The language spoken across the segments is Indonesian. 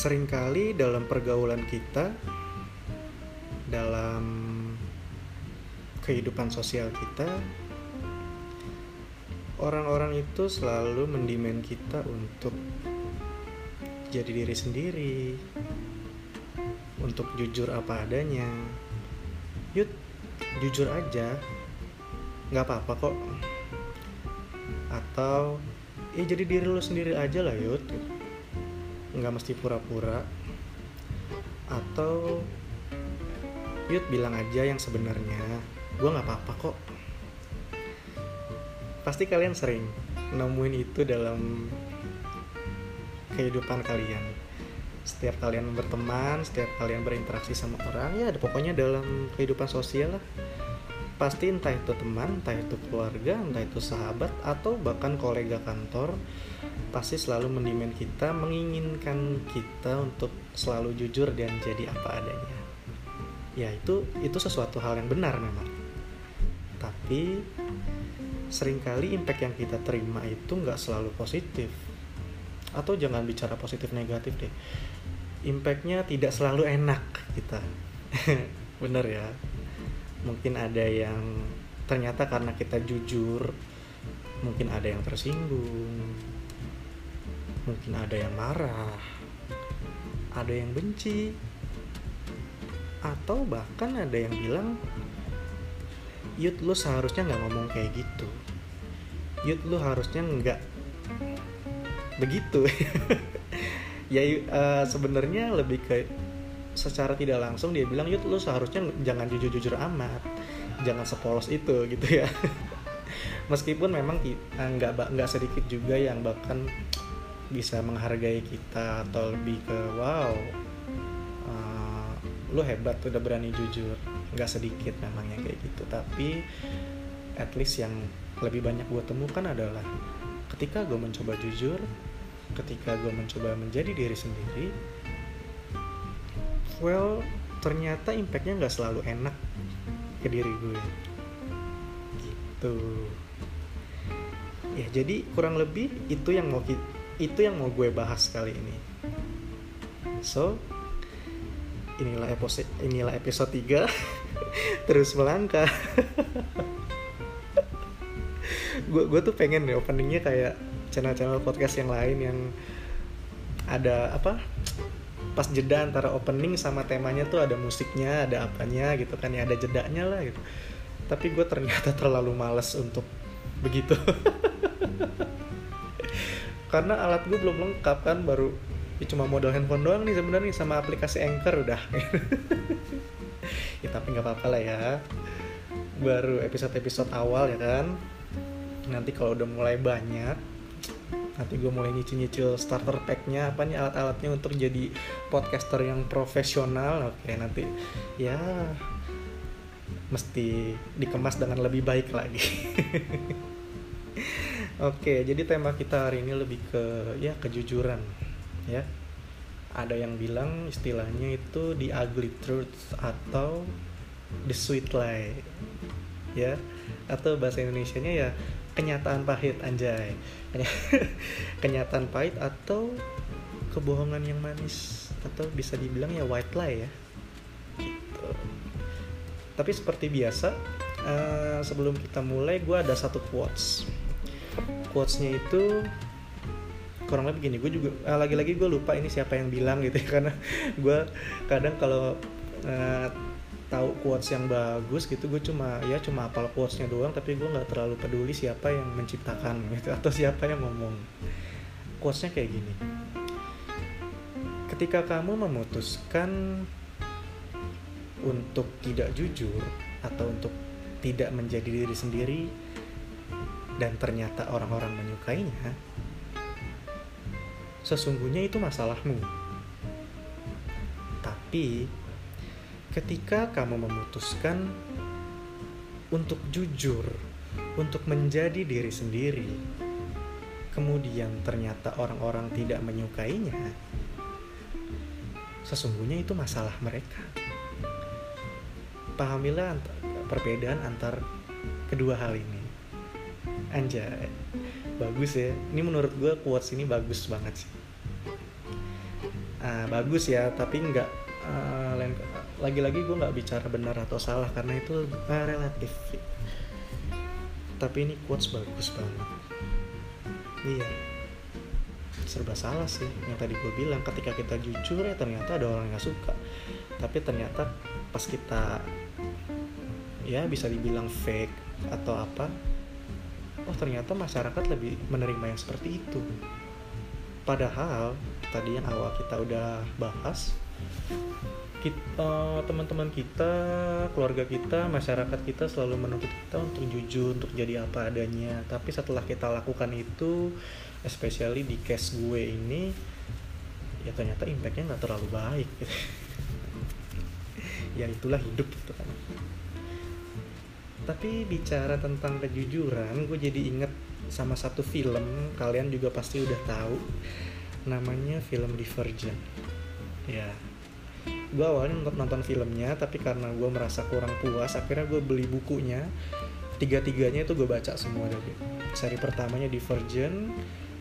sering kali dalam pergaulan kita dalam kehidupan sosial kita orang-orang itu selalu mendimen kita untuk jadi diri sendiri untuk jujur apa adanya. Yuk jujur aja nggak apa-apa kok. Atau ya jadi diri lu sendiri aja lah yud nggak mesti pura-pura. Atau yud bilang aja yang sebenarnya. Gue nggak apa-apa kok. Pasti kalian sering nemuin itu dalam kehidupan kalian. Setiap kalian berteman setiap kalian berinteraksi sama orang ya pokoknya dalam kehidupan sosial lah. Pasti entah itu teman entah itu keluarga entah itu sahabat atau bahkan kolega kantor pasti selalu mendimen kita menginginkan kita untuk selalu jujur dan jadi apa adanya. Ya itu itu sesuatu hal yang benar memang. Tapi sering kali impact yang kita terima itu nggak selalu positif. Atau jangan bicara positif negatif deh. Impactnya tidak selalu enak kita. Bener ya. Mungkin ada yang ternyata karena kita jujur mungkin ada yang tersinggung mungkin ada yang marah ada yang benci atau bahkan ada yang bilang Yud lu seharusnya nggak ngomong kayak gitu. Yud lu harusnya nggak begitu. Ya uh, sebenarnya lebih ke secara tidak langsung dia bilang Yud lu seharusnya jangan jujur-jujur amat jangan sepolos itu gitu ya. Meskipun memang nggak uh, nggak sedikit juga yang bahkan bisa menghargai kita atau lebih ke wow uh, lu hebat udah berani jujur. Nggak sedikit memangnya kayak gitu tapi at least yang lebih banyak gue temukan adalah ketika gue mencoba jujur ketika gue mencoba menjadi diri sendiri well ternyata impactnya nggak selalu enak ke diri gue gitu. Ya jadi kurang lebih itu yang mau itu yang mau gue bahas kali ini. So inilah episode inilah episode 3 terus melangkah. Gue gue tuh pengen deh openingnya kayak channel-channel podcast yang lain yang ada apa pas jeda antara opening sama temanya tuh ada musiknya ada apanya gitu kan ya ada jedanya lah gitu. Tapi gue ternyata terlalu males untuk begitu karena alat gue belum lengkap kan baru ya cuma modal handphone doang nih sebenarnya sama aplikasi Anchor udah. Ya tapi nggak apa-apa lah ya. Baru episode-episode awal ya kan. Nanti kalau udah mulai banyak nanti gue mulai nyicil-nyicil starter packnya apa nih alat-alatnya untuk jadi podcaster yang profesional. Oke nanti ya mesti dikemas dengan lebih baik lagi oke jadi tema kita hari ini lebih ke ya kejujuran ya. Ada yang bilang istilahnya itu the ugly truth atau the sweet lie ya. Atau bahasa Indonesia-nya ya kenyataan pahit anjay. Kenyataan pahit atau kebohongan yang manis. Atau bisa dibilang ya white lie ya. Gitu. Tapi seperti biasa uh, sebelum kita mulai gue ada satu quotes quotesnya itu kurang lebih gini. Gue juga uh, lagi-lagi gue lupa ini siapa yang bilang gitu ya karena gue kadang kalau uh, tahu quotes yang bagus gitu gue cuma ya cuma apal quotesnya doang tapi gue nggak terlalu peduli siapa yang menciptakan gitu atau siapa yang ngomong. Quotesnya kayak gini. Ketika kamu memutuskan untuk tidak jujur atau untuk tidak menjadi diri sendiri dan ternyata orang-orang menyukainya sesungguhnya itu masalahmu tapi ketika kamu memutuskan untuk jujur, untuk menjadi diri sendiri, kemudian ternyata orang-orang tidak menyukainya, sesungguhnya itu masalah mereka. Pahamilah perbedaan antar kedua hal ini. Anjay, bagus ya. Ini menurut gue quotes ini bagus banget sih. Nah, bagus ya tapi nggak uh, lagi-lagi gue nggak bicara benar atau salah karena itu uh, relatif. Tapi ini quotes bagus banget. Iya. Serba salah sih yang tadi gue bilang. Ketika kita jujur ya ternyata ada orang yang suka. Tapi ternyata pas kita ya bisa dibilang fake atau apa oh ternyata masyarakat lebih menerima yang seperti itu. Padahal tadi yang awal kita udah bahas kita teman-teman kita keluarga kita masyarakat kita selalu menuntut kita untuk jujur untuk jadi apa adanya. Tapi setelah kita lakukan itu especially di case gue ini ya ternyata impactnya nggak terlalu baik. Ya itulah hidup gitu kan tapi bicara tentang kejujuran gue jadi inget sama satu film kalian juga pasti udah tahu namanya film Divergent. Ya. Gue awalnya nonton, nonton filmnya tapi karena gue merasa kurang puas akhirnya gue beli bukunya. Tiga-tiganya itu gue baca semua dari. Seri pertamanya Divergent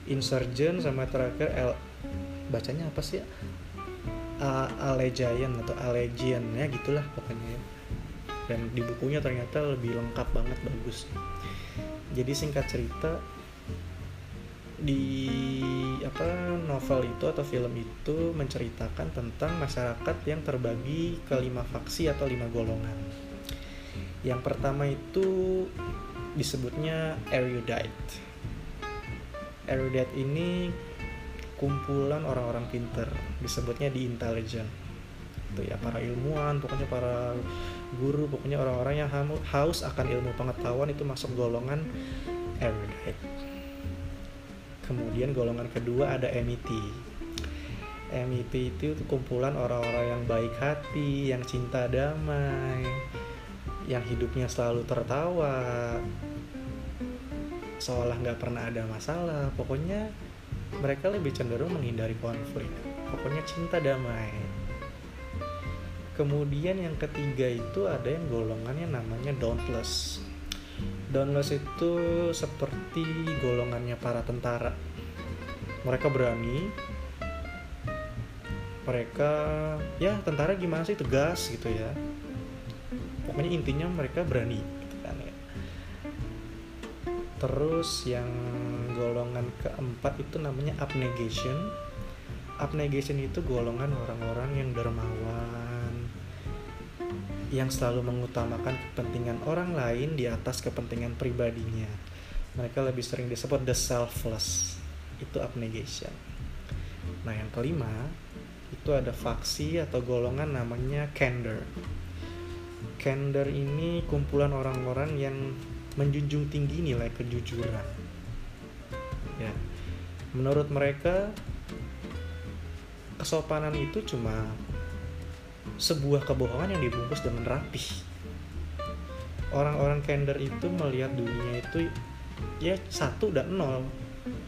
Insurgent sama terakhir L bacanya apa sih Allegiant atau Allegiant ya gitulah pokoknya ya. Dan di bukunya ternyata lebih lengkap banget bagus jadi singkat cerita di apa novel itu atau film itu menceritakan tentang masyarakat yang terbagi ke lima faksi atau lima golongan. Yang pertama itu disebutnya erudite. Erudite ini kumpulan orang-orang pinter, disebutnya di intelligent. Itu ya para ilmuwan, pokoknya para guru, pokoknya orang-orang yang haus akan ilmu pengetahuan itu masuk golongan erudite kemudian golongan kedua ada MET MET itu kumpulan orang-orang yang baik hati yang cinta damai yang hidupnya selalu tertawa seolah nggak pernah ada masalah. Pokoknya mereka lebih cenderung menghindari konflik. Pokoknya cinta damai kemudian yang ketiga itu ada yang golongannya namanya dauntless Dauntless itu seperti golongannya para tentara. Mereka berani. Mereka ya tentara gimana sih tegas gitu ya. Pokoknya intinya mereka berani gitu kan ya. Terus yang golongan keempat itu namanya abnegation. Abnegation itu golongan orang-orang yang dermawan yang selalu mengutamakan kepentingan orang lain di atas kepentingan pribadinya. Mereka lebih sering disebut the selfless. Itu abnegation. Nah, yang kelima itu ada faksi atau golongan namanya candor. Candor ini kumpulan orang-orang yang menjunjung tinggi nilai kejujuran. Ya. Menurut mereka kesopanan itu cuma sebuah kebohongan yang dibungkus dengan rapih. Orang-orang kender itu melihat dunia itu ya satu dan nol,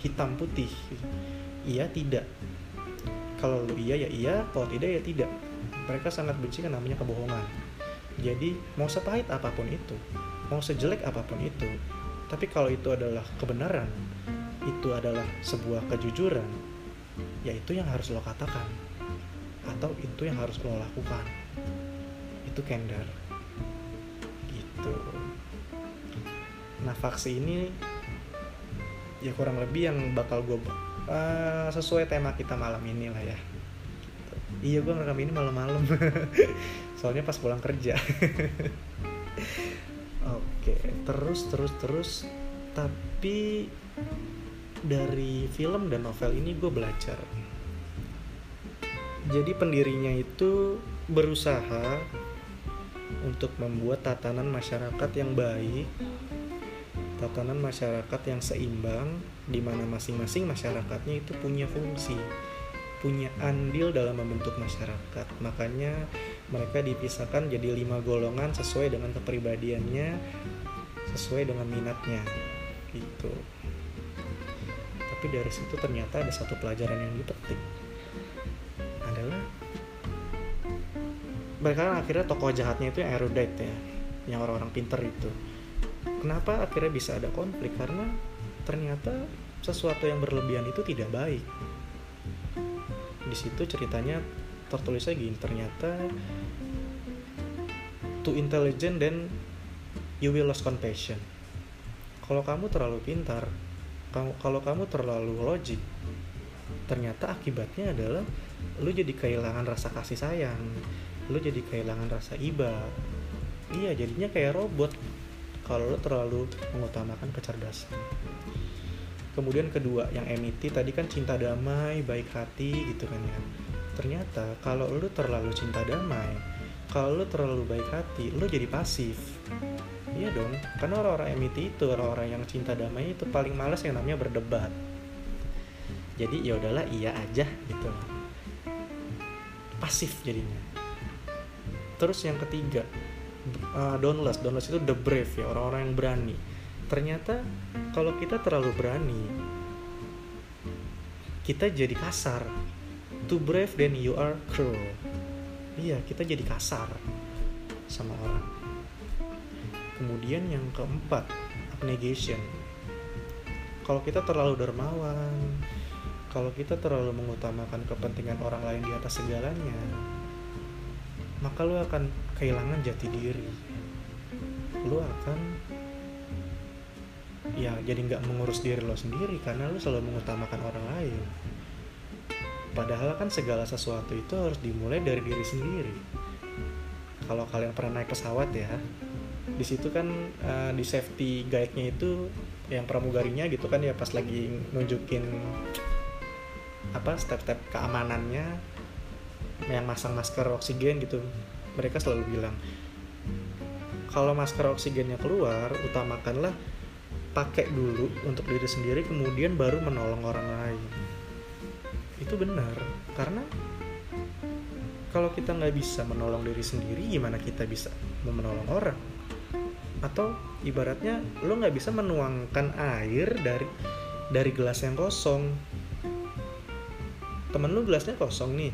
hitam putih. Iya tidak. Kalau lu iya ya iya, kalau tidak ya tidak. Mereka sangat benci kan namanya kebohongan. Jadi mau sepahit apa pun itu, mau sejelek apa pun itu, tapi kalau itu adalah kebenaran, itu adalah sebuah kejujuran, ya itu yang harus lo katakan atau itu yang harus lo lakukan? Itu candor gitu. Nah faksi ini ya kurang lebih yang bakal gue uh, sesuai tema kita malam ini lah ya. Iya gue ngerekam ini malam-malam. Soalnya pas pulang kerja. Oke terus terus terus. Tapi dari film dan novel ini gue belajar jadi pendirinya itu berusaha untuk membuat tatanan masyarakat yang baik, tatanan masyarakat yang seimbang, di mana masing-masing masyarakatnya itu punya fungsi, punya andil dalam membentuk masyarakat. Makanya mereka dipisahkan jadi lima golongan sesuai dengan kepribadiannya, sesuai dengan minatnya, gitu. Tapi dari situ ternyata ada satu pelajaran yang dipetik mereka kan akhirnya tokoh jahatnya itu yang erudite ya yang orang-orang pinter itu. Kenapa akhirnya bisa ada konflik? Karena ternyata sesuatu yang berlebihan itu tidak baik. Di situ ceritanya tertulisnya gini ternyata too intelligent then you will lose compassion. Kalau kamu terlalu pintar kalau kamu terlalu logik ternyata akibatnya adalah lu jadi kehilangan rasa kasih sayang lu jadi kehilangan rasa iba. Iya jadinya kayak robot. Kalau lu terlalu mengutamakan kecerdasan. Kemudian kedua yang MIT tadi kan cinta damai baik hati gitu kan ya. Ternyata kalau lu terlalu cinta damai kalau lu terlalu baik hati lu jadi pasif. Iya dong karena orang-orang MIT itu orang-orang yang cinta damai itu paling males yang namanya berdebat jadi ya udahlah iya aja gitu. Pasif jadinya. Terus yang ketiga uh, dauntless dauntless itu the brave ya orang-orang yang berani. Ternyata kalau kita terlalu berani kita jadi kasar. Too brave then you are cruel. Iya kita jadi kasar sama orang. Kemudian yang keempat abnegation. Kalau kita terlalu dermawan kalau kita terlalu mengutamakan kepentingan orang lain di atas segalanya maka lu akan kehilangan jati diri. Lu akan ya jadi nggak mengurus diri lo sendiri karena lo selalu mengutamakan orang lain. Padahal kan segala sesuatu itu harus dimulai dari diri sendiri. Kalau kalian pernah naik pesawat ya di situ kan uh, di safety guide-nya itu yang pramugarinya gitu kan ya pas lagi nunjukin apa step-step keamanannya yang masang masker oksigen gitu. Mereka selalu bilang kalau masker oksigennya keluar utamakanlah pakai dulu untuk diri sendiri kemudian baru menolong orang lain. Itu benar karena kalau kita nggak bisa menolong diri sendiri gimana kita bisa menolong orang? Atau ibaratnya lo nggak bisa menuangkan air dari dari gelas yang kosong temen lo gelasnya kosong nih.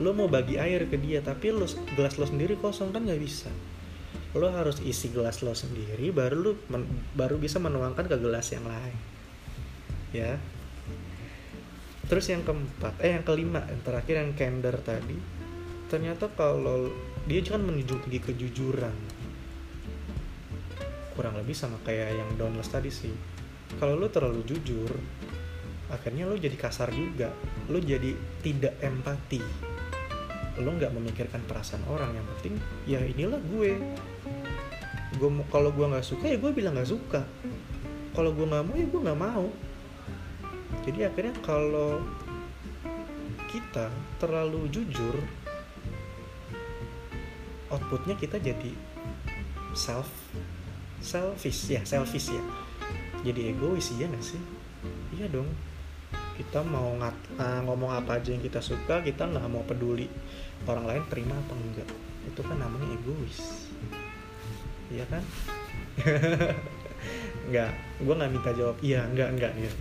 Lo mau bagi air ke dia tapi lo gelas lo sendiri kosong kan nggak bisa. Lo harus isi gelas lo sendiri baru lo men, baru bisa menuangkan ke gelas yang lain. Ya. Terus yang keempat eh yang kelima yang terakhir yang candor tadi ternyata kalau dia juga menunjuki kejujuran. Kurang lebih sama kayak yang downless tadi sih. Kalau lo terlalu jujur akhirnya lo jadi kasar juga. Lo jadi tidak empati. Lo nggak memikirkan perasaan orang. Yang penting ya inilah gue. Gue kalau gue nggak suka ya gue bilang nggak suka. Kalau gue nggak mau ya gue nggak mau. Jadi akhirnya kalau kita terlalu jujur outputnya kita jadi self selfish. Ya selfish ya. Jadi egois ya nggak sih? Iya dong kita mau ngat, uh, ngomong apa aja yang kita suka kita nggak mau peduli orang lain terima atau enggak. Itu kan namanya egois. Iya kan? Nggak gue nggak minta jawab iya enggak enggak ya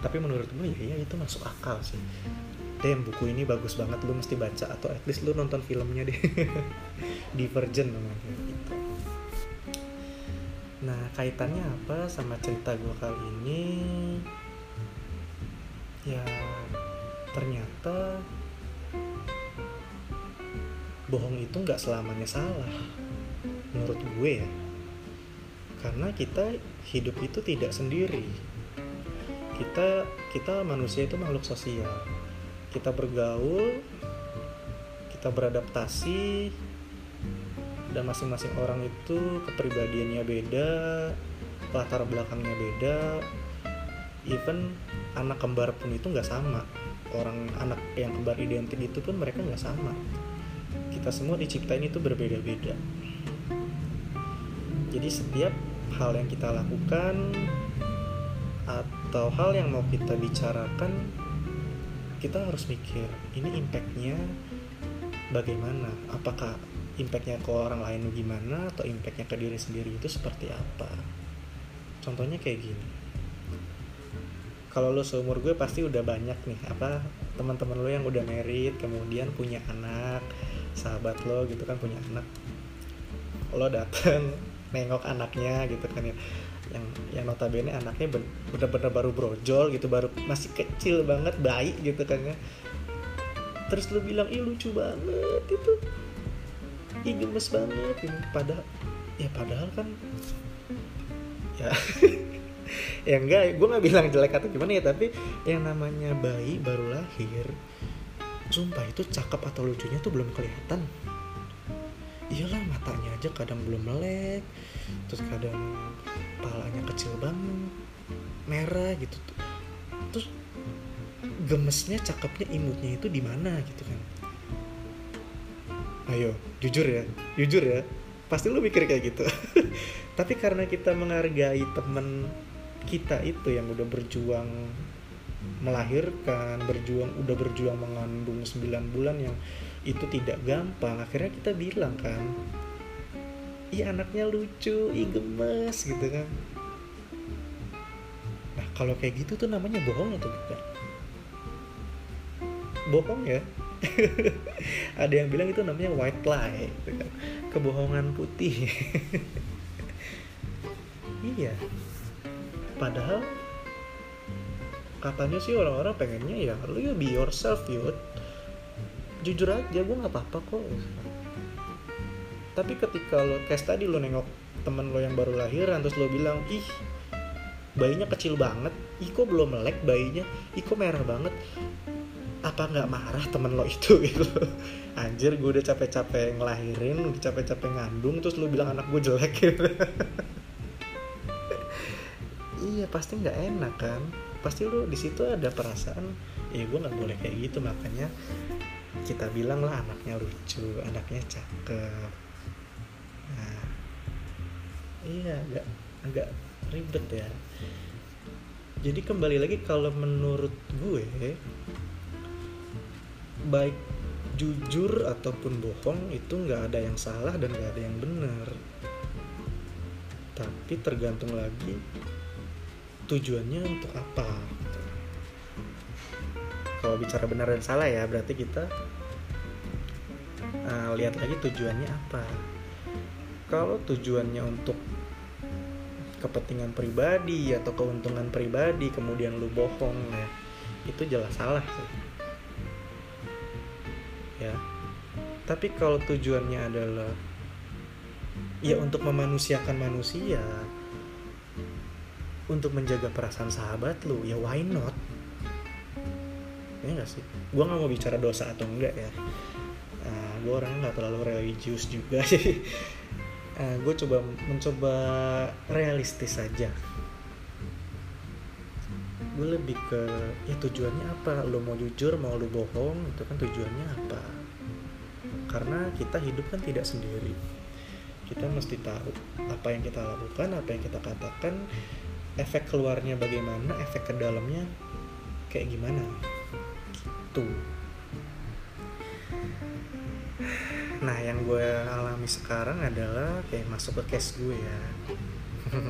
tapi menurut gue ya, ya itu masuk akal sih. Damn buku ini bagus banget lu mesti baca atau at least lu nonton filmnya deh. Divergent namanya gitu. Nah kaitannya apa sama cerita gue kali ini ya ternyata bohong itu nggak selamanya salah menurut gue ya. Karena kita hidup itu tidak sendiri. Kita kita manusia itu makhluk sosial. Kita bergaul kita beradaptasi dan masing-masing orang itu kepribadiannya beda latar belakangnya beda. Even anak kembar pun itu nggak sama. Orang anak yang kembar identik itu pun mereka nggak sama. Kita semua diciptain itu berbeda-beda. Jadi setiap hal yang kita lakukan atau hal yang mau kita bicarakan kita harus mikir ini impactnya bagaimana? Apakah impactnya ke orang lain gimana atau impactnya ke diri sendiri itu seperti apa? Contohnya kayak gini kalau lo seumur gue pasti udah banyak nih apa teman-teman lo yang udah married kemudian punya anak sahabat lo gitu kan punya anak. Lo dateng nengok anaknya gitu kan ya. Yang yang notabene anaknya bener-bener baru brojol gitu baru masih kecil banget bayi gitu kan ya. Terus lu bilang ih lucu banget itu. Ih gemes banget ini. Padahal ya padahal kan ya ya enggak gue nggak bilang jelek atau gimana ya tapi yang namanya bayi baru lahir sumpah itu cakep atau lucunya tuh belum kelihatan. Iyalah matanya aja kadang belum melek terus kadang palanya kecil banget merah gitu. Terus gemesnya cakepnya imutnya itu di mana gitu kan? Ayo jujur ya jujur ya pasti lu mikir kayak gitu. Tapi karena kita menghargai temen kita itu yang udah berjuang melahirkan berjuang udah berjuang mengandung 9 bulan yang itu tidak gampang. Akhirnya kita bilang kan iya anaknya lucu ih gemes gitu kan. Nah kalau kayak gitu tuh namanya bohong atau bukan? Bohong ya? Ada yang bilang itu namanya white lie gitu kan. kebohongan putih. Iya padahal katanya sih orang-orang pengennya ya lu ya be yourself yud. Jujur aja gue nggak apa-apa kok. Tapi ketika lo kayak tadi lo nengok temen lo yang baru lahiran terus lo bilang ih bayinya kecil banget. Ih kok belum melek bayinya? Ih kok merah banget? Apa nggak marah temen lo itu? Gitu. Anjir gue udah capek-capek ngelahirin udah capek-capek ngandung terus lo bilang anak gue jelek. gitu iya pasti nggak enak kan? Pasti lo di situ ada perasaan ya gue nggak boleh kayak gitu. Makanya kita bilang lah anaknya lucu anaknya cakep. Nah iya agak agak ribet ya. Jadi kembali lagi kalau menurut gue baik jujur ataupun bohong itu nggak ada yang salah dan nggak ada yang benar. Tapi tergantung lagi tujuannya untuk apa gitu. kalau bicara benar dan salah ya berarti kita uh, lihat lagi tujuannya apa. Kalau tujuannya untuk kepentingan pribadi atau keuntungan pribadi kemudian lu bohong ya itu jelas salah sih. Ya. Tapi kalau tujuannya adalah ya untuk memanusiakan manusia untuk menjaga perasaan sahabat lu ya why not? Ya gak sih? Gue nggak mau bicara dosa atau enggak ya. Uh, gue orangnya nggak terlalu religius juga. Sih uh, gue coba mencoba realistis saja gue lebih ke ya tujuannya apa? Lo mau jujur mau lo bohong itu kan tujuannya apa? Karena kita hidup kan tidak sendiri. Kita mesti tahu apa yang kita lakukan apa yang kita katakan efek keluarnya bagaimana efek ke dalamnya kayak gimana? Gitu. Nah yang gue alami sekarang adalah kayak masuk ke case gue ya.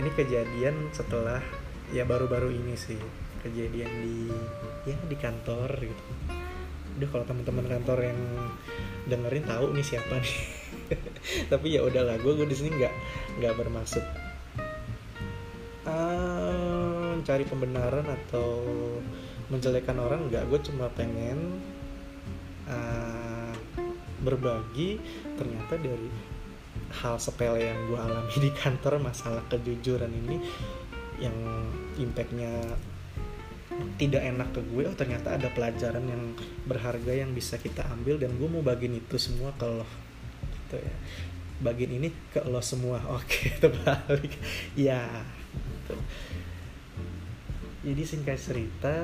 Ini kejadian setelah ya baru-baru ini sih kejadian di ya di kantor gitu. Udah kalau teman-teman kantor yang dengerin tahu nih siapa nih. Tapi ya udahlah gue gue di sini nggak nggak bermaksud uh, cari pembenaran atau menjelekan orang nggak gue cuma pengen uh, berbagi ternyata dari hal sepele yang gue alami di kantor masalah kejujuran ini yang impactnya tidak enak ke gue. Oh ternyata ada pelajaran yang berharga yang bisa kita ambil dan gue mau bagiin itu semua ke lo. Gitu ya. Bagiin ini ke lo semua. Oke terbalik. Ya gitu. Jadi singkat cerita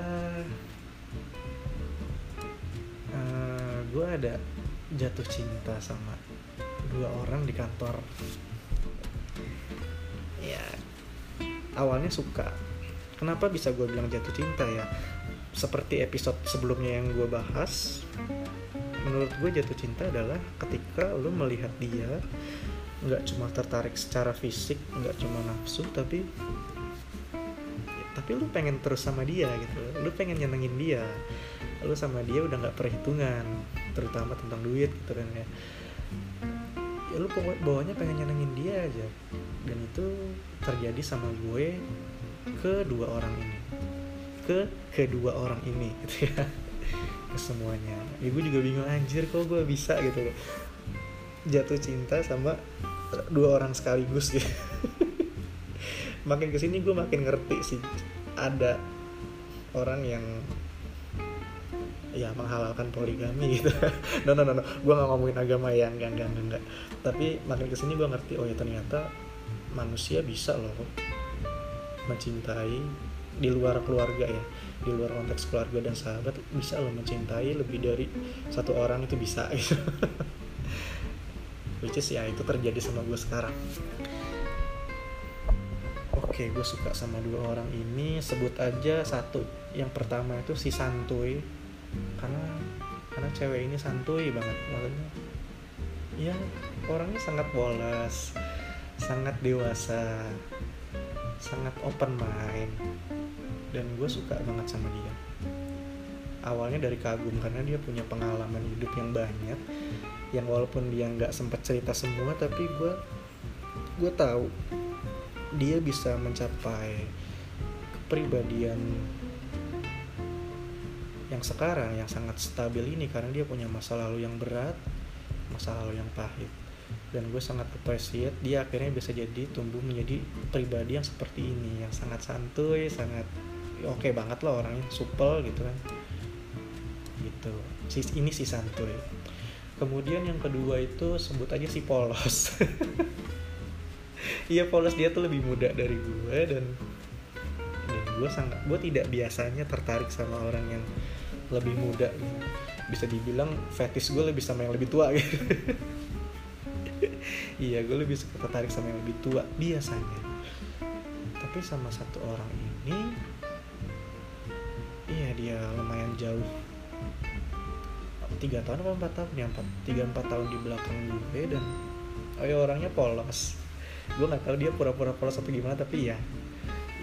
uh, gue ada jatuh cinta sama dua orang di kantor. Ya awalnya suka. Kenapa bisa gue bilang jatuh cinta ya? Seperti episode sebelumnya yang gue bahas menurut gue jatuh cinta adalah ketika lo melihat dia nggak cuma tertarik secara fisik nggak cuma nafsu tapi tapi lu pengen terus sama dia gitu. Lu pengen nyenengin dia. Lu sama dia udah nggak perhitungan terutama tentang duit gitu kan ya. Ya lu bawahnya pengen nyenengin dia aja. Dan itu terjadi sama gue kedua orang ini. Ke kedua orang ini gitu ya. Ke semuanya. Ya gue juga bingung anjir kok gue bisa gitu loh. Jatuh cinta sama dua orang sekaligus gitu makin ke sini gue makin ngerti sih ada orang yang ya menghalalkan poligami gitu no no no, no. gue gak ngomongin agama yang enggak enggak enggak, enggak. tapi makin ke sini gue ngerti oh ya ternyata manusia bisa loh mencintai di luar keluarga ya di luar konteks keluarga dan sahabat bisa loh mencintai lebih dari satu orang itu bisa gitu which is ya itu terjadi sama gue sekarang oke okay, gue suka sama dua orang ini. Sebut aja satu. Yang pertama itu si santuy. Karena karena cewek ini santuy banget maksudnya. Ya orangnya sangat polos sangat dewasa sangat open mind. Dan gue suka banget sama dia. Awalnya dari kagum karena dia punya pengalaman hidup yang banyak. Yang walaupun dia nggak sempat cerita semua tapi gue gue tahu dia bisa mencapai kepribadian yang sekarang yang sangat stabil ini karena dia punya masa lalu yang berat masa lalu yang pahit. Dan gue sangat appreciate dia akhirnya bisa jadi tumbuh menjadi pribadi yang seperti ini yang sangat santuy sangat oke okay banget loh orangnya supel gitu kan. Gitu. Ini si santuy. Kemudian yang kedua itu sebut aja si polos iya polos dia tuh lebih muda dari gue dan dan gue sangat gue tidak biasanya tertarik sama orang yang lebih muda. Bisa dibilang fetish gue lebih sama yang lebih tua gitu. Iya gue lebih suka tertarik sama yang lebih tua biasanya. Tapi sama satu orang ini iya dia lumayan jauh. Tiga tahun atau empat tahun? Ya empat tiga empat tahun di belakang gue dan oh ya orangnya polos gue nggak tahu dia pura-pura polos atau gimana tapi ya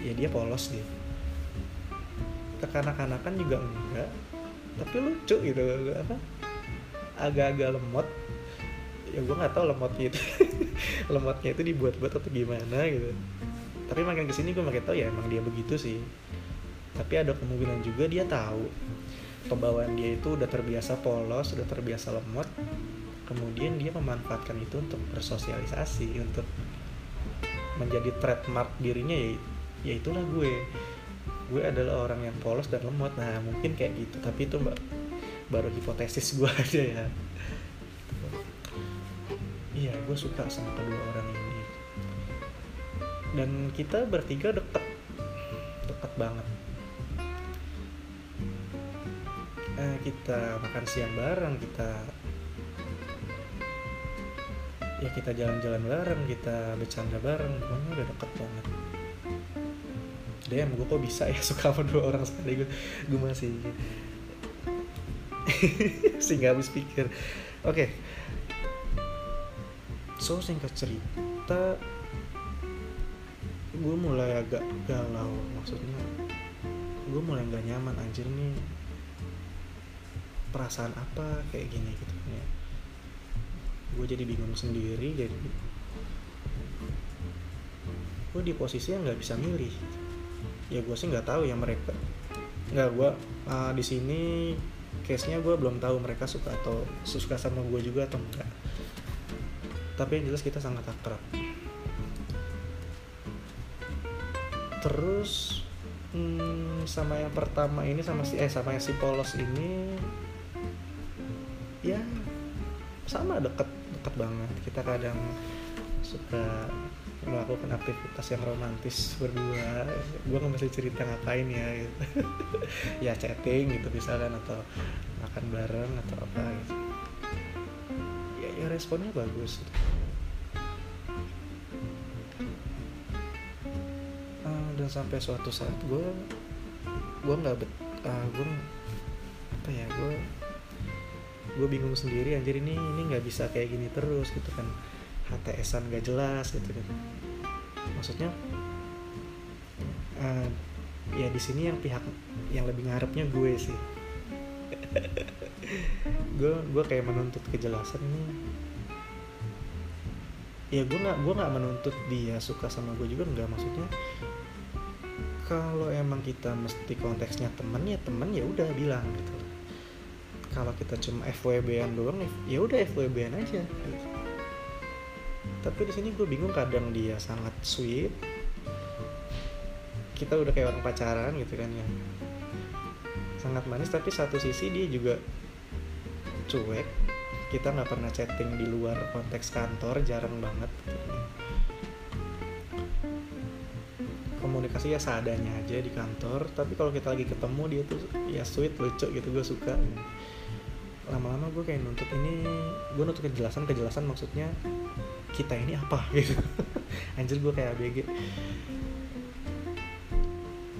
ya dia polos deh kekanak-kanakan juga enggak tapi lucu gitu apa agak-agak lemot. Ya gue nggak tahu lemotnya itu lemotnya itu dibuat-buat atau gimana gitu. Tapi makin ke sini gue makin tahu ya emang dia begitu sih. Tapi ada kemungkinan juga dia tahu pembawaan dia itu udah terbiasa polos udah terbiasa lemot. Kemudian dia memanfaatkan itu untuk bersosialisasi untuk menjadi trademark dirinya ya ya itulah gue. Gue adalah orang yang polos dan lemot. Nah mungkin kayak gitu. Tapi itu mbak baru hipotesis gue aja ya. Iya gue suka sama kedua orang ini. Dan kita bertiga deket. Deket banget. Eh, kita makan siang bareng kita ya kita jalan-jalan bareng kita bercanda bareng. Pokoknya udah deket banget. Damn, gue kok bisa ya suka sama dua orang sekali? Gue gue masih sih nggak habis pikir. Oke. Okay. so singkat cerita gue mulai agak galau. Maksudnya gue mulai nggak nyaman anjir nih. Perasaan apa kayak gini gitu ya gue jadi bingung sendiri jadi gue di posisi yang nggak bisa milih. Ya gue sih nggak tahu ya mereka nggak gue uh, di sini case nya gue belum tahu mereka suka atau suka sama gue juga atau enggak tapi yang jelas kita sangat akrab. Terus hmm, sama yang pertama ini sama si eh sama yang si polos ini ya sama deket deket banget. Kita kadang suka melakukan aktivitas yang romantis berdua. Gue kan masih cerita ngapain ya gitu. Ya chatting gitu misalkan atau makan bareng atau apa gitu. Ya, ya responnya bagus. Uh, dan sampai suatu saat gue gue nggak bet uh, ah, gue apa ya gue gue bingung sendiri anjir ini ini nggak bisa kayak gini terus gitu kan. HTSan gak jelas gitu kan. Maksudnya uh, ya di sini yang pihak yang lebih ngarepnya gue sih. Gue gue kayak menuntut kejelasan ini. Ya gue nggak gue nggak menuntut dia suka sama gue juga nggak maksudnya kalau emang kita mesti konteksnya temen ya temen ya udah bilang gitu kalau kita cuma FWB-an doang ya udah FWB-an aja. Tapi di sini gue bingung kadang dia sangat sweet. Kita udah kayak orang pacaran gitu kan ya. Sangat manis tapi satu sisi dia juga cuek. Kita nggak pernah chatting di luar konteks kantor jarang banget gitu. komunikasi ya seadanya aja di kantor tapi kalau kita lagi ketemu dia tuh ya sweet lucu gitu gue suka lama-lama gue kayak nuntut ini gue nuntut kejelasan kejelasan maksudnya kita ini apa gitu. Anjir gue kayak ABG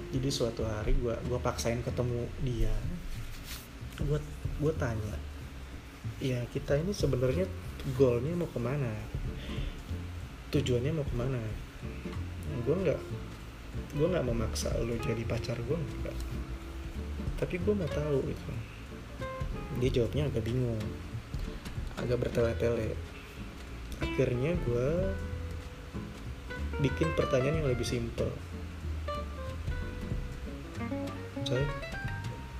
jadi suatu hari gue gue paksain ketemu dia. Gue gue tanya ya kita ini sebenarnya goalnya mau ke mana? Tujuannya mau ke mana? Gue nggak gue nggak memaksa lo jadi pacar gue tapi gue mau tahu gitu dia jawabnya agak bingung. Agak bertele-tele. Akhirnya gue bikin pertanyaan yang lebih simpel. Coy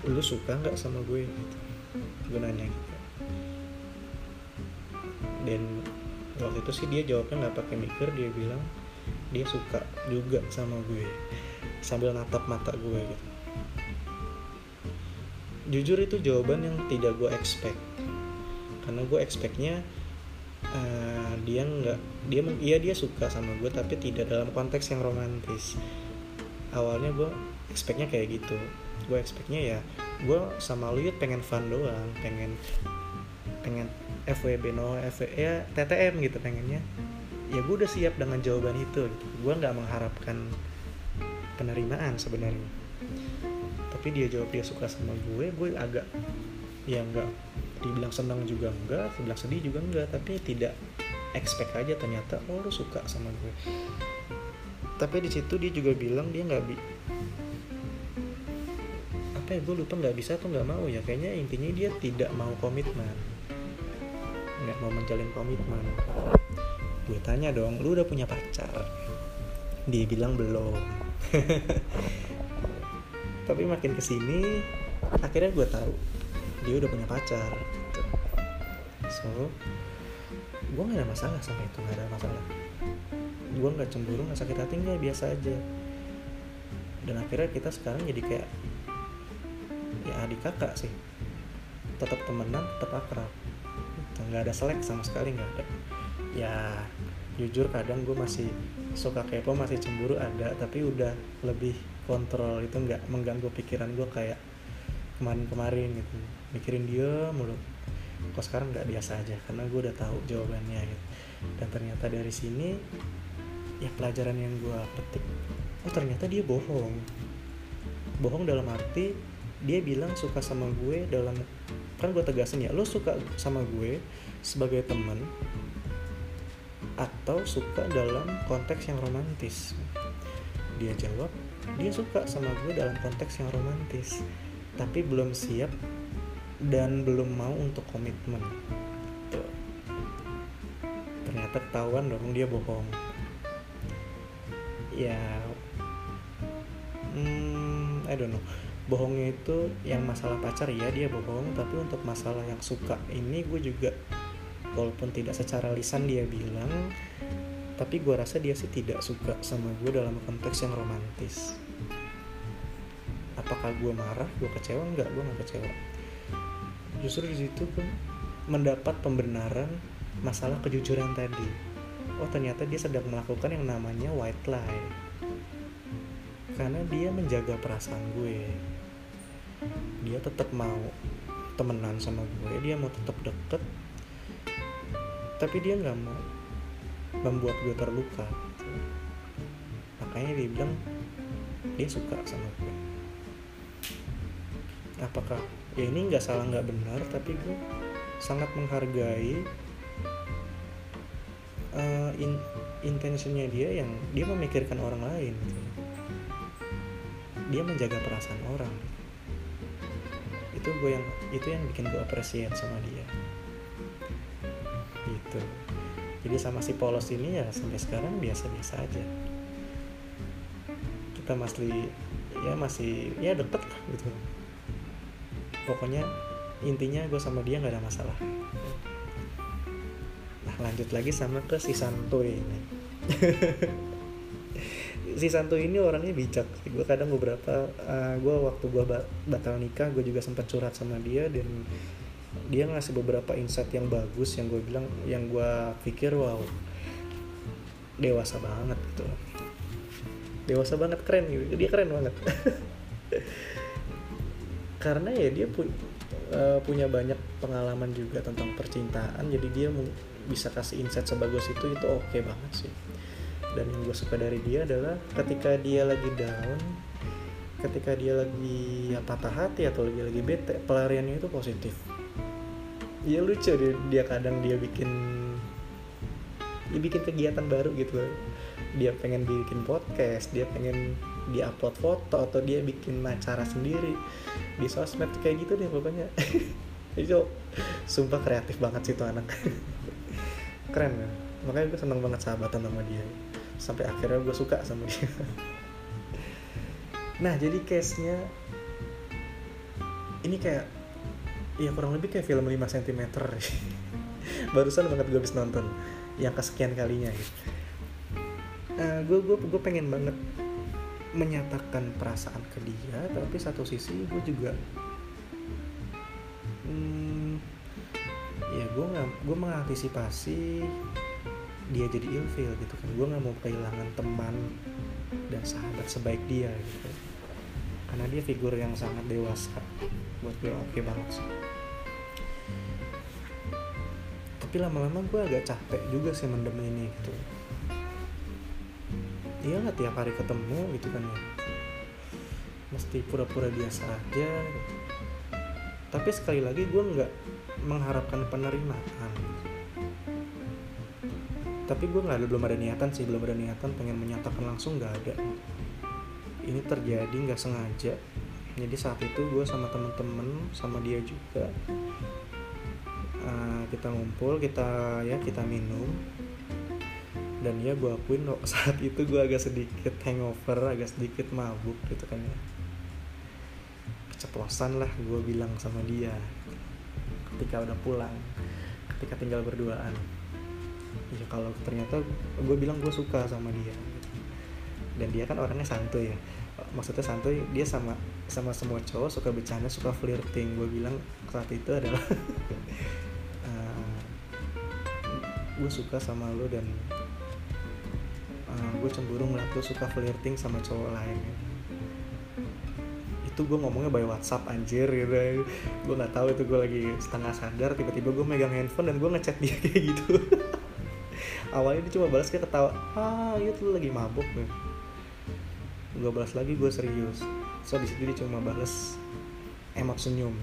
lu suka nggak sama gue? Gitu gue nanya gitu. Dan waktu itu sih dia jawabnya nggak pakai mikir dia bilang dia suka juga sama gue. Sambil natap mata gue gitu jujur itu jawaban yang tidak gue expect. Karena gue expectnya uh, dia nggak dia iya dia suka sama gue tapi tidak dalam konteks yang romantis. Awalnya gue expectnya kayak gitu. Gue expectnya ya gue sama lu pengen fun doang pengen pengen FWB no FW, ya TTM gitu pengennya. Ya gue udah siap dengan jawaban itu gitu. gue nggak mengharapkan penerimaan sebenarnya tapi dia jawab dia suka sama gue gue agak ya nggak dibilang senang juga enggak dibilang sedih juga enggak tapi tidak expect aja ternyata oh lu suka sama gue. Tapi di situ dia juga bilang dia nggak bi apa ya gue lupa nggak bisa atau nggak mau ya. Kayaknya intinya dia tidak mau komitmen. Nggak mau menjalin komitmen. Gue tanya dong lu udah punya pacar? Dia bilang belum tapi makin ke sini akhirnya gue tahu dia udah punya pacar gitu. so gue gak ada masalah sama itu gak ada masalah gue nggak cemburu nggak sakit hati nggak biasa aja dan akhirnya kita sekarang jadi kayak ya adik kakak sih tetap temenan tetap akrab gitu. nggak ada selek sama sekali nggak ada ya jujur kadang gue masih suka kepo masih cemburu ada. Tapi udah lebih kontrol itu nggak mengganggu pikiran gue kayak kemarin-kemarin gitu. Mikirin dia mulu. Kok sekarang nggak biasa aja? Karena gue udah tahu jawabannya gitu. Dan ternyata dari sini ya pelajaran yang gue petik oh ternyata dia bohong. Bohong dalam arti dia bilang suka sama gue dalam kan gue tegasin ya lo suka sama gue sebagai teman atau suka dalam konteks yang romantis? Dia jawab dia suka sama gue dalam konteks yang romantis tapi belum siap dan belum mau untuk komitmen. Tuh. ternyata ketahuan dong dia bohong. Ya hmm, I don't know. Bohongnya itu yang masalah pacar ya dia bohong tapi untuk masalah yang suka ini gue juga walaupun tidak secara lisan dia bilang tapi gue rasa dia sih tidak suka sama gue dalam konteks yang romantis. Apakah gue marah gue kecewa? Enggak gue nggak kecewa. Justru di situ gue mendapat pembenaran masalah kejujuran tadi. Oh ternyata dia sedang melakukan yang namanya white lie. Karena dia menjaga perasaan gue. Dia tetap mau temenan sama gue dia mau tetap deket tapi dia nggak mau membuat gue terluka. Makanya dia bilang dia suka sama gue. Apakah ya ini nggak salah nggak benar tapi gue sangat menghargai uh, in, intentionnya dia yang dia memikirkan orang lain. Gitu. dia menjaga perasaan orang. Itu gue yang itu yang bikin gue appreciate sama dia jadi sama si polos ini ya sampai sekarang biasa-biasa aja. Kita masih ya masih ya deket lah gitu. Pokoknya intinya gue sama dia nggak ada masalah. Nah lanjut lagi sama ke si Santuy ini. Si Santuy ini orangnya bijak. Gue kadang beberapa uh, gue waktu gue batal nikah gue juga sempat curhat sama dia dan dia ngasih beberapa insight yang bagus yang gue bilang yang gue pikir wow dewasa banget gitu. Dewasa banget keren gitu. Dia keren banget. Karena ya dia pu uh, punya banyak pengalaman juga tentang percintaan jadi dia bisa kasih insight sebagus itu itu oke okay banget sih. Dan yang gue suka dari dia adalah ketika dia lagi down ketika dia lagi ya patah hati atau lagi lagi bete pelariannya itu positif ya lucu dia, dia kadang dia bikin dia bikin kegiatan baru gitu. Dia pengen bikin podcast dia pengen dia upload foto atau dia bikin acara sendiri. Di sosmed kayak gitu deh pokoknya. Itu sumpah kreatif banget sih tuh anak. Keren ya. Makanya gue seneng banget sahabatan sama dia. Sampai akhirnya gue suka sama dia. Nah jadi case nya ini kayak ya kurang lebih kayak film 5 cm barusan banget gue habis nonton yang kesekian kalinya gitu. Uh, gue gue gue pengen banget menyatakan perasaan ke dia tapi satu sisi gue juga hmm, ya gue nggak gue mengantisipasi dia jadi ilfil gitu kan. Gue nggak mau kehilangan teman dan sahabat sebaik dia gitu. Karena dia figur yang sangat dewasa. Buat gue oke okay banget sih tapi lama-lama gue agak capek juga sih mendem ini gitu. Iyalah tiap hari ketemu gitu kan ya. Mesti pura-pura biasa aja gitu. tapi sekali lagi gue nggak mengharapkan penerimaan. Tapi gue nggak ada belum ada niatan sih belum ada niatan pengen menyatakan langsung nggak ada. Ini terjadi nggak sengaja. Jadi saat itu gue sama temen-temen sama dia juga kita ngumpul kita ya kita minum. Dan ya gue akuin saat itu gue agak sedikit hangover agak sedikit mabuk gitu kan ya. Keceplosan lah gue bilang sama dia ketika udah pulang ketika tinggal berduaan. Ya kalau ternyata gue bilang gue suka sama dia. Dan dia kan orangnya santuy ya. Maksudnya santuy dia sama sama semua cowok suka bercanda suka flirting. Gue bilang saat itu adalah gue suka sama lo dan uh, eh, gue cemburu ngeliat lo suka flirting sama cowok lain ya. itu gue ngomongnya by WhatsApp anjir gitu. Gue nggak tahu itu gue lagi setengah sadar tiba-tiba gue megang handphone dan gue ngechat dia kayak gitu. Awalnya dia cuma balas kayak ketawa ah itu iya lagi mabuk nih gue balas lagi gue serius. So di situ dia cuma balas emot senyum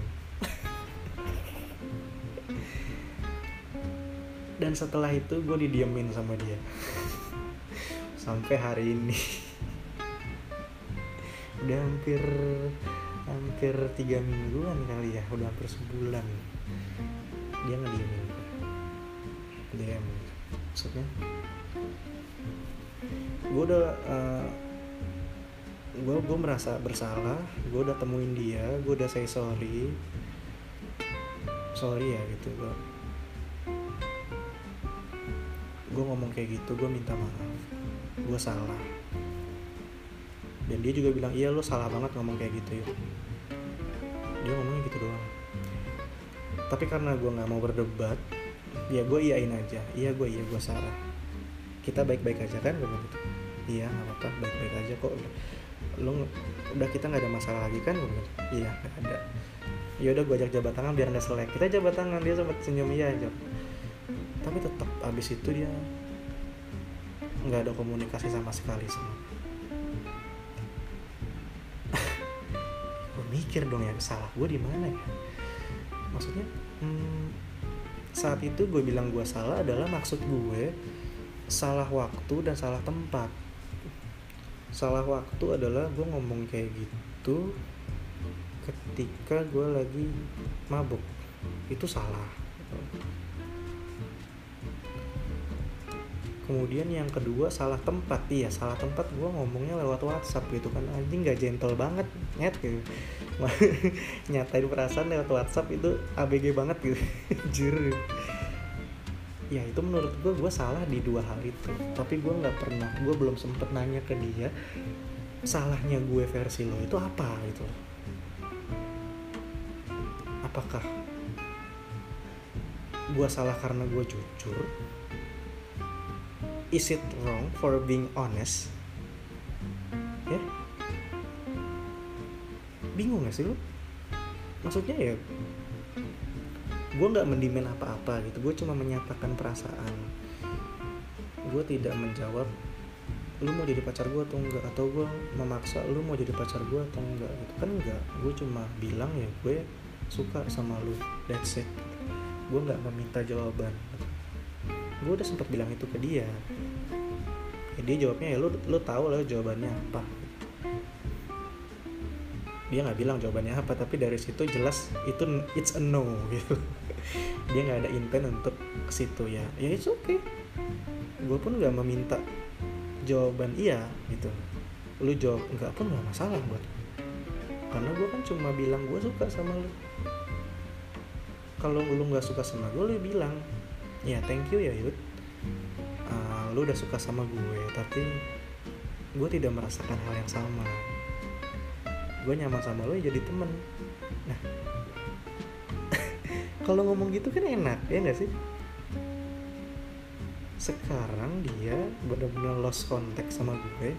dan setelah itu gue didiemin sama dia. Sampai hari ini. Udah hampir hampir tiga mingguan kali ya. Udah hampir sebulan. Dia ngediemin DM maksudnya? Gue udah uh, eh, gue gue merasa bersalah. Gue udah temuin dia. Gue udah say sorry. Sorry ya gitu gue gue ngomong kayak gitu gue minta maaf. Gue salah. Dan dia juga bilang iya lo salah banget ngomong kayak gitu ya dia ngomongnya gitu doang. Tapi karena gue nggak mau berdebat ya gue iyain aja. Iya gue iya gue salah. Kita baik-baik aja kan gue gitu. Iya nggak apa-apa baik-baik aja kok. Lo udah kita nggak ada masalah lagi kan? Gue gitu iya nggak ada. Ya udah gue ajak jabat tangan biar nggak selek. Kita jabat tangan dia sempat senyum iya aja tapi tetap abis itu dia nggak ada komunikasi sama sekali sama gue mikir dong ya salah gue di mana ya? Maksudnya hmm, saat itu gue bilang gue salah adalah maksud gue salah waktu dan salah tempat. Salah waktu adalah gue ngomong kayak gitu ketika gue lagi mabuk. Itu salah kemudian yang kedua salah tempat. Iya salah tempat gue ngomongnya lewat WhatsApp gitu kan. Anjing gak gentle banget nyet gitu. Nyatain perasaan lewat WhatsApp itu ABG banget gitu. Jujur ya itu menurut gue gue salah di dua hal itu. Tapi gue nggak pernah gue belum sempet nanya ke dia salahnya gue versi lo itu apa gitu. Apakah gue salah karena gue jujur is it wrong for being honest? Ya? Bingung gak sih lu? Maksudnya ya gue nggak mendimen apa-apa gitu. Gue cuma menyatakan perasaan. Gue tidak menjawab lu mau jadi pacar gue atau enggak? Atau gue memaksa lu mau jadi pacar gue atau enggak? Gitu. Kan enggak. Gue cuma bilang ya gue suka sama lu. That's it. Gue nggak meminta jawaban gue udah sempat bilang itu ke dia. Ya, dia jawabnya ya lu lu tahu lah jawabannya apa. Dia nggak bilang jawabannya apa tapi dari situ jelas itu it's a no gitu. Dia nggak ada intent untuk ke situ ya. Ya it's okay. Gue pun nggak meminta jawaban iya gitu. Lu jawab enggak pun nggak masalah buat karena gue kan cuma bilang gue suka sama lu. Kalau lu nggak suka sama gue lu bilang ya thank you ya Yud. Uh, lu udah suka sama gue tapi gue tidak merasakan hal yang sama. Gue nyaman sama lo ya jadi temen. Nah kalau ngomong gitu kan enak ya nggak sih? Sekarang dia benar-benar lost contact sama gue.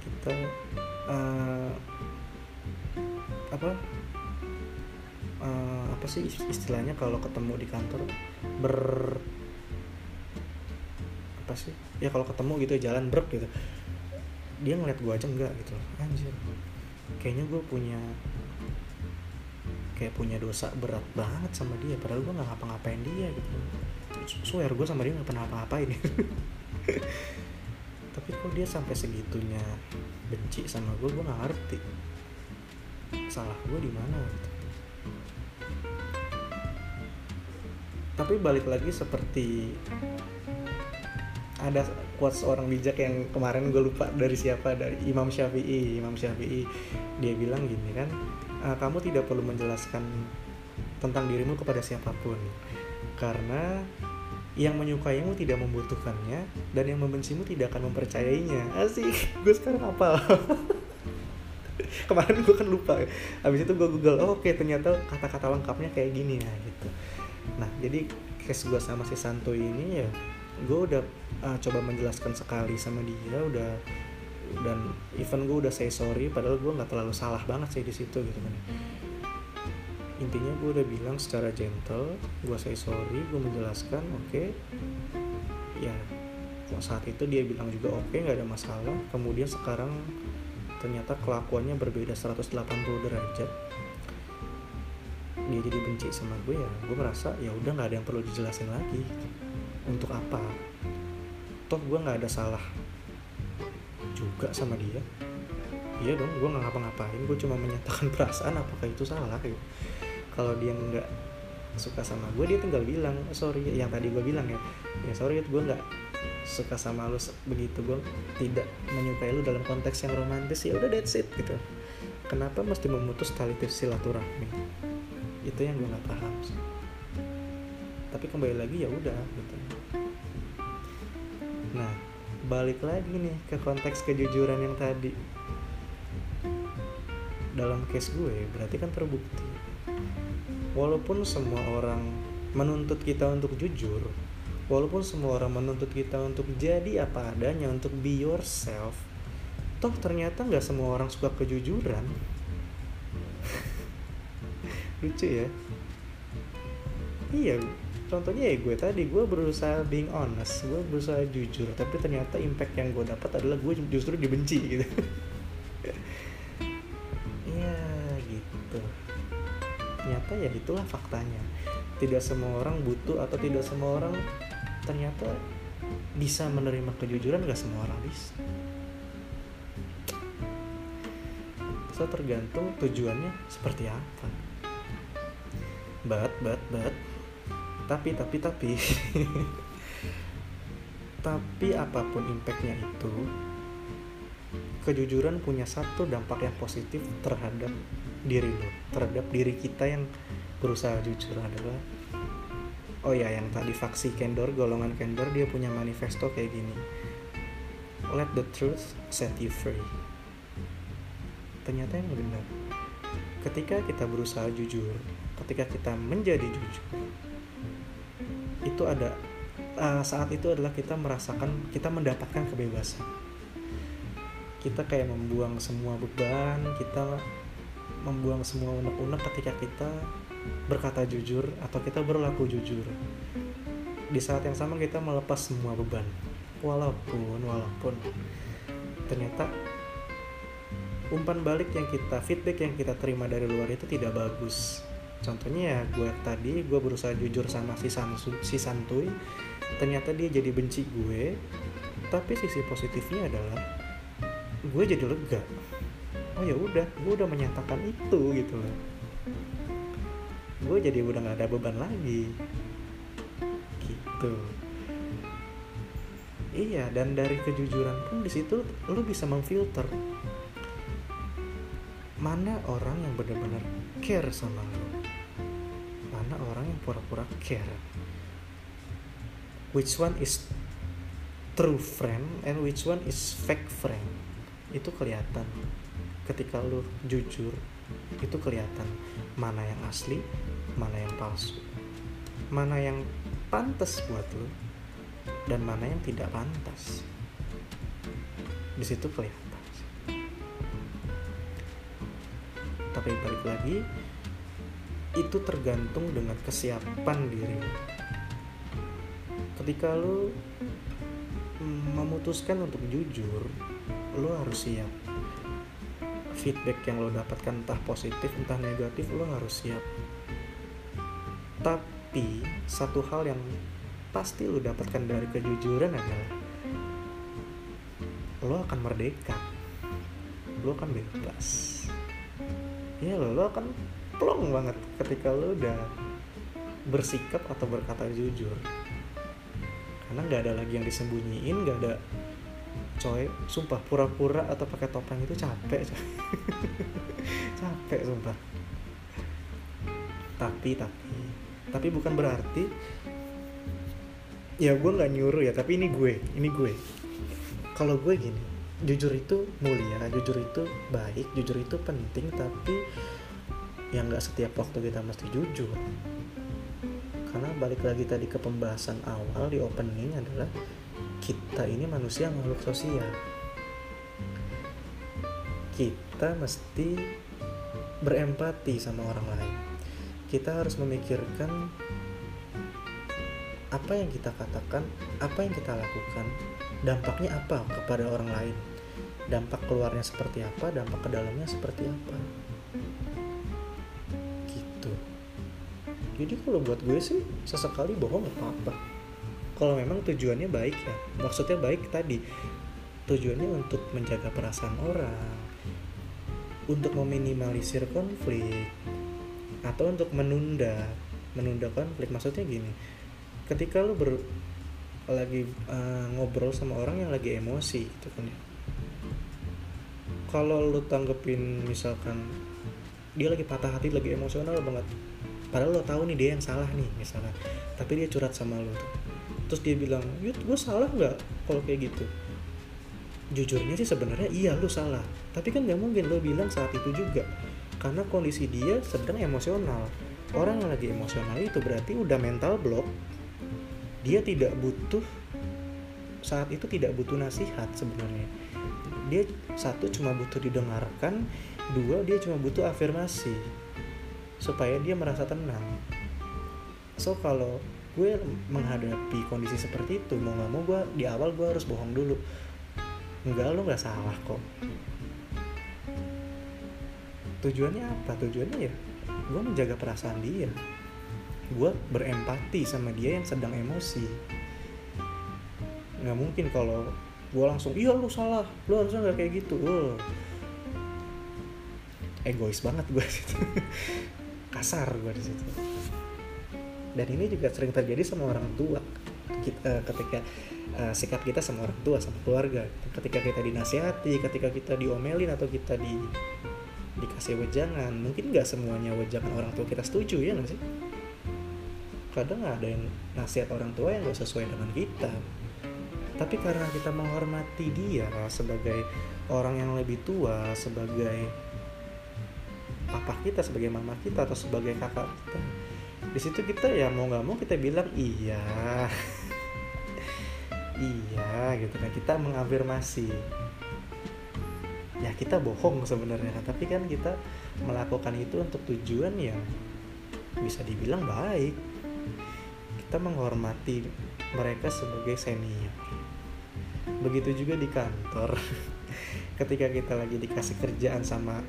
Kita uh, apa uh, apa sih istilahnya kalau ketemu di kantor ber apa sih? Ya kalau ketemu gitu jalan brek gitu. Dia ngeliat gue aja enggak gitu anjir. Kayaknya gue punya kayak punya dosa berat banget sama dia padahal gue nggak ngapa-ngapain dia gitu. Swear gue sama dia nggak pernah apa-apain tapi kok dia sampai segitunya benci sama gue gue nggak ngerti. Salah gue di mana gitu tapi balik lagi seperti ada quotes seorang bijak yang kemarin gue lupa dari siapa dari Imam Syafi'i. Imam Syafi'i dia bilang gini kan e, kamu tidak perlu menjelaskan tentang dirimu kepada siapa pun. Karena yang menyukaimu tidak membutuhkannya dan yang membencimu tidak akan mempercayainya. Asik. Gue sekarang apa kemarin gue kan lupa. Habis itu gue google oh, oke okay, ternyata kata-kata lengkapnya kayak gini ya gitu nah jadi case gue sama si Santo ini ya gue udah uh, coba menjelaskan sekali sama dia udah dan even gue udah say sorry padahal gue nggak terlalu salah banget sih di situ gitu kan. Intinya gue udah bilang secara gentle gue say sorry gue menjelaskan oke. Okay. ya saat itu dia bilang juga oke okay, nggak ada masalah. Kemudian sekarang ternyata kelakuannya berbeda 180 derajat dia jadi benci sama gue ya gue merasa ya udah nggak ada yang perlu dijelasin lagi. Untuk apa? Toh gue nggak ada salah juga sama dia. Iya dong gue nggak ngapa-ngapain gue cuma menyatakan perasaan apakah itu salah gitu. Kalau dia nggak suka sama gue dia tinggal bilang sorry yang tadi gue bilang ya. Ya sorry gue nggak suka sama lu begitu gue tidak menyukai lu dalam konteks yang romantis ya udah that's it gitu. Kenapa mesti memutus tali silaturahmi itu yang gue nggak paham sih. Tapi kembali lagi ya udah gitu. Nah balik lagi nih ke konteks kejujuran yang tadi. Dalam case gue berarti kan terbukti. Walaupun semua orang menuntut kita untuk jujur walaupun semua orang menuntut kita untuk jadi apa adanya untuk be yourself toh ternyata nggak semua orang suka kejujuran lucu ya. Iya contohnya ya gue tadi gue berusaha being honest gue berusaha jujur tapi ternyata impact yang gue dapat adalah gue justru dibenci gitu. Ya gitu. Ternyata ya itulah faktanya. Tidak semua orang butuh atau tidak semua orang ternyata bisa menerima kejujuran gak semua orang bisa. So tergantung tujuannya seperti apa but but but tapi tapi tapi. Tapi apa pun impactnya itu kejujuran punya satu dampak yang positif terhadap diri lo terhadap diri kita yang berusaha jujur adalah oh ya yang tadi faksi kendor golongan kendor dia punya manifesto kayak gini. Let the truth set you free. Ternyata yang benar. Ketika kita berusaha jujur ketika kita menjadi jujur itu ada uh, saat itu adalah kita merasakan kita mendapatkan kebebasan. Kita kayak membuang semua beban kita membuang semua unek-unek ketika kita berkata jujur atau kita berlaku jujur. Di saat yang sama kita melepas semua beban. Walaupun walaupun ternyata umpan balik yang kita feedback yang kita terima dari luar itu tidak bagus contohnya ya gue tadi gue berusaha jujur sama si, Sansu, si santuy ternyata dia jadi benci gue. Tapi sisi positifnya adalah gue jadi lega. Oh ya udah gue udah menyatakan itu gitu loh. Gue jadi udah nggak ada beban lagi. Gitu. Iya dan dari kejujuran pun di situ lo bisa memfilter mana orang yang benar-benar care sama lo pura-pura care. Which one is true friend and which one is fake friend? Itu kelihatan. Ketika lu jujur itu kelihatan mana yang asli mana yang palsu. Mana yang pantas buat lu dan mana yang tidak pantas. Di situ kelihatan tapi balik lagi itu tergantung dengan kesiapan diri ketika lo memutuskan untuk jujur lo harus siap. Feedback yang lo dapatkan entah positif entah negatif lo harus siap. Tapi satu hal yang pasti lo dapatkan dari kejujuran adalah lo akan merdeka. Lo akan bebas. Ya lo, lo akan plong banget ketika lo udah bersikap atau berkata jujur karena nggak ada lagi yang disembunyiin nggak ada coy sumpah pura-pura atau pakai topeng itu capek coy. capek sumpah tapi tapi tapi bukan berarti ya gue nggak nyuruh ya tapi ini gue ini gue kalau gue gini jujur itu mulia jujur itu baik jujur itu penting tapi yang nggak setiap waktu kita mesti jujur. Karena balik lagi tadi ke pembahasan awal di opening adalah kita ini manusia makhluk sosial. Kita mesti berempati sama orang lain. Kita harus memikirkan apa yang kita katakan apa yang kita lakukan dampaknya apa kepada orang lain? Dampak keluarnya seperti apa dampak ke dalamnya seperti apa jadi kalau buat gue sih sesekali bohong gak apa-apa kalau memang tujuannya baik ya maksudnya baik tadi. Tujuannya untuk menjaga perasaan orang untuk meminimalisir konflik atau untuk menunda menunda konflik. Maksudnya gini ketika lu ber lagi uh, ngobrol sama orang yang lagi emosi gitu kan ya. Kalau lu tanggepin misalkan dia lagi patah hati lagi emosional banget padahal lo tahu nih dia yang salah nih misalnya tapi dia curhat sama lo tuh. Terus dia bilang yuk gue salah nggak kalau kayak gitu? Jujurnya sih sebenarnya iya lo salah. Tapi kan nggak mungkin lo bilang saat itu juga. Karena kondisi dia sedang emosional. Orang yang lagi emosional itu berarti udah mental block. Dia tidak butuh saat itu tidak butuh nasihat sebenarnya. Dia satu cuma butuh didengarkan dua dia cuma butuh afirmasi supaya dia merasa tenang. So kalau gue menghadapi kondisi seperti itu mau nggak mau gue di awal gue harus bohong dulu. Enggak lo nggak salah kok. Tujuannya apa? Tujuannya ya gue menjaga perasaan dia. Gue berempati sama dia yang sedang emosi. Nggak mungkin kalau gue langsung iya lu salah. Lu harusnya nggak kayak gitu. Uh. egois banget gue kasar gue di situ. Dan ini juga sering terjadi sama orang tua. Kita, ketika uh, sikap kita sama orang tua sama keluarga. Ketika kita dinasihati ketika kita diomelin atau kita di dikasih wejangan mungkin nggak semuanya wejangan orang tua kita setuju ya nggak sih? Kadang ada yang nasihat orang tua yang gak sesuai dengan kita. Tapi karena kita menghormati dia sebagai orang yang lebih tua sebagai papa kita sebagai mama kita atau sebagai kakak kita. Di situ kita ya mau nggak mau kita bilang iya. Iya gitu kan. Kita mengafirmasi. Ya kita bohong sebenarnya. Tapi kan kita melakukan itu untuk tujuan yang bisa dibilang baik. Kita menghormati mereka sebagai senior. Begitu juga di kantor. Ketika kita lagi dikasih kerjaan sama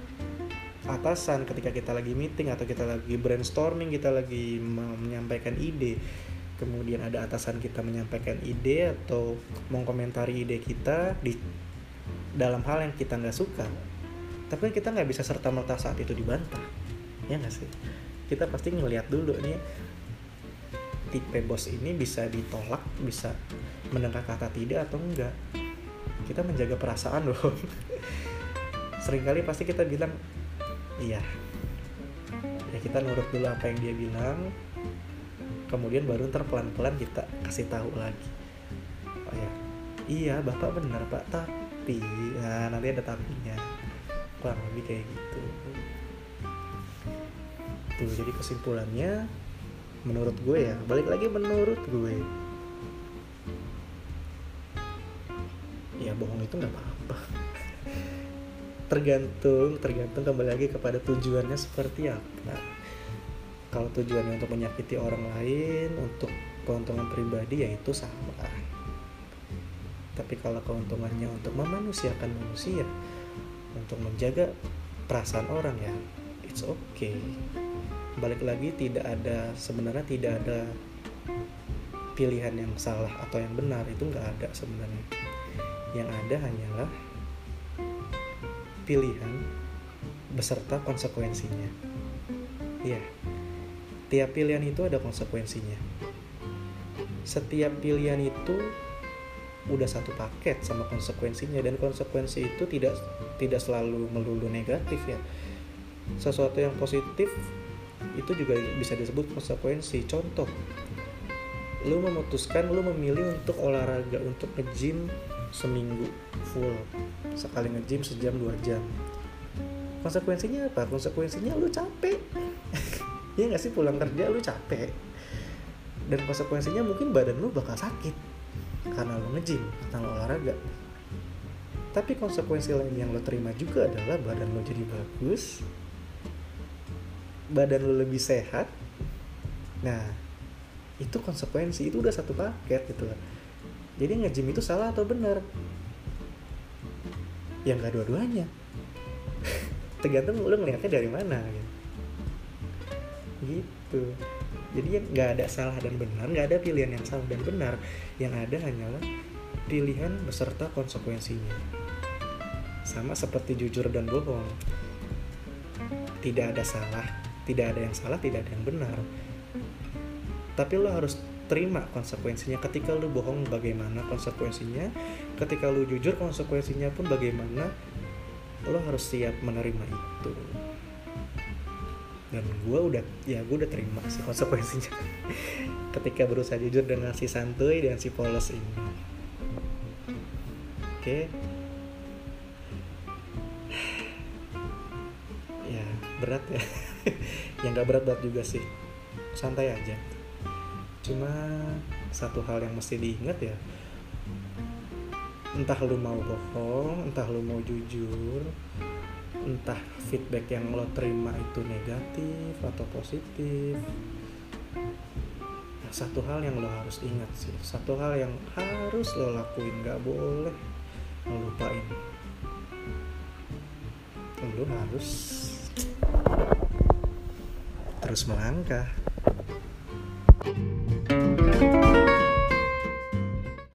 atasan ketika kita lagi meeting atau kita lagi brainstorming kita lagi menyampaikan ide. Kemudian ada atasan kita menyampaikan ide atau mengkomentari ide kita di dalam hal yang kita nggak suka. Tapi kan kita nggak bisa serta merta saat itu dibantah. Ya nggak sih? Kita pasti ngelihat dulu nih tipe bos ini bisa ditolak bisa mendengar kata tidak atau enggak kita menjaga perasaan loh. Seringkali pasti kita bilang iya. Ya kita nurut dulu apa yang dia bilang. Kemudian baru ntar pelan-pelan kita kasih tahu lagi. Oh ya. Iya bapak benar pak. Tapi nah nanti ada tapinya kurang lebih kayak gitu. Tuh jadi kesimpulannya menurut gue ya balik lagi menurut gue. Ya bohong itu nggak apa-apa tergantung tergantung kembali lagi kepada tujuannya seperti apa. Kalau tujuannya untuk menyakiti orang lain untuk keuntungan pribadi ya itu sama. Tapi kalau keuntungannya untuk memanusiakan manusia untuk menjaga perasaan orang ya it's okay. Balik lagi tidak ada sebenarnya tidak ada pilihan yang salah atau yang benar itu nggak ada sebenarnya. Yang ada hanyalah pilihan beserta konsekuensinya. Ya tiap pilihan itu ada konsekuensinya. Setiap pilihan itu udah satu paket sama konsekuensinya dan konsekuensi itu tidak tidak selalu melulu negatif ya. Sesuatu yang positif itu juga bisa disebut konsekuensi. Contoh lu memutuskan lu memilih untuk olahraga untuk nge-gym seminggu full sekali nge-gym sejam dua jam. Konsekuensinya apa? Konsekuensinya lu capek. Ya nggak sih? Pulang kerja lu capek. Dan konsekuensinya mungkin badan lu bakal sakit karena lu nge-gym karena lu olahraga. Tapi konsekuensi lain yang lo terima juga adalah badan lo jadi bagus badan lo lebih sehat. Nah itu konsekuensi itu udah satu paket gitu loh. Jadi nge-gym itu salah atau benar ya nggak dua-duanya. Tergantung lo ngeliatnya dari mana gitu, gitu. jadi ya nggak ada salah dan benar nggak ada pilihan yang salah dan benar. Yang ada hanyalah pilihan beserta konsekuensinya. Sama seperti jujur dan bohong. Tidak ada salah tidak ada yang salah tidak ada yang benar. Tapi lo harus terima konsekuensinya. Ketika lo bohong bagaimana konsekuensinya? Ketika lo jujur konsekuensinya pun bagaimana? Lo harus siap menerima itu. Dan gue udah ya gue udah terima sih konsekuensinya. Ketika berusaha jujur dengan si santuy dan si polos ini. Oke. Okay. ya berat ya. Yang gak berat-berat juga sih. Santai aja cuma satu hal yang mesti diingat ya. Entah lu mau bohong entah lu mau jujur entah feedback yang lo terima itu negatif atau positif. Nah, satu hal yang lo harus ingat sih satu hal yang harus lo lakuin gak boleh ngelupain lo harus terus melangkah. thank you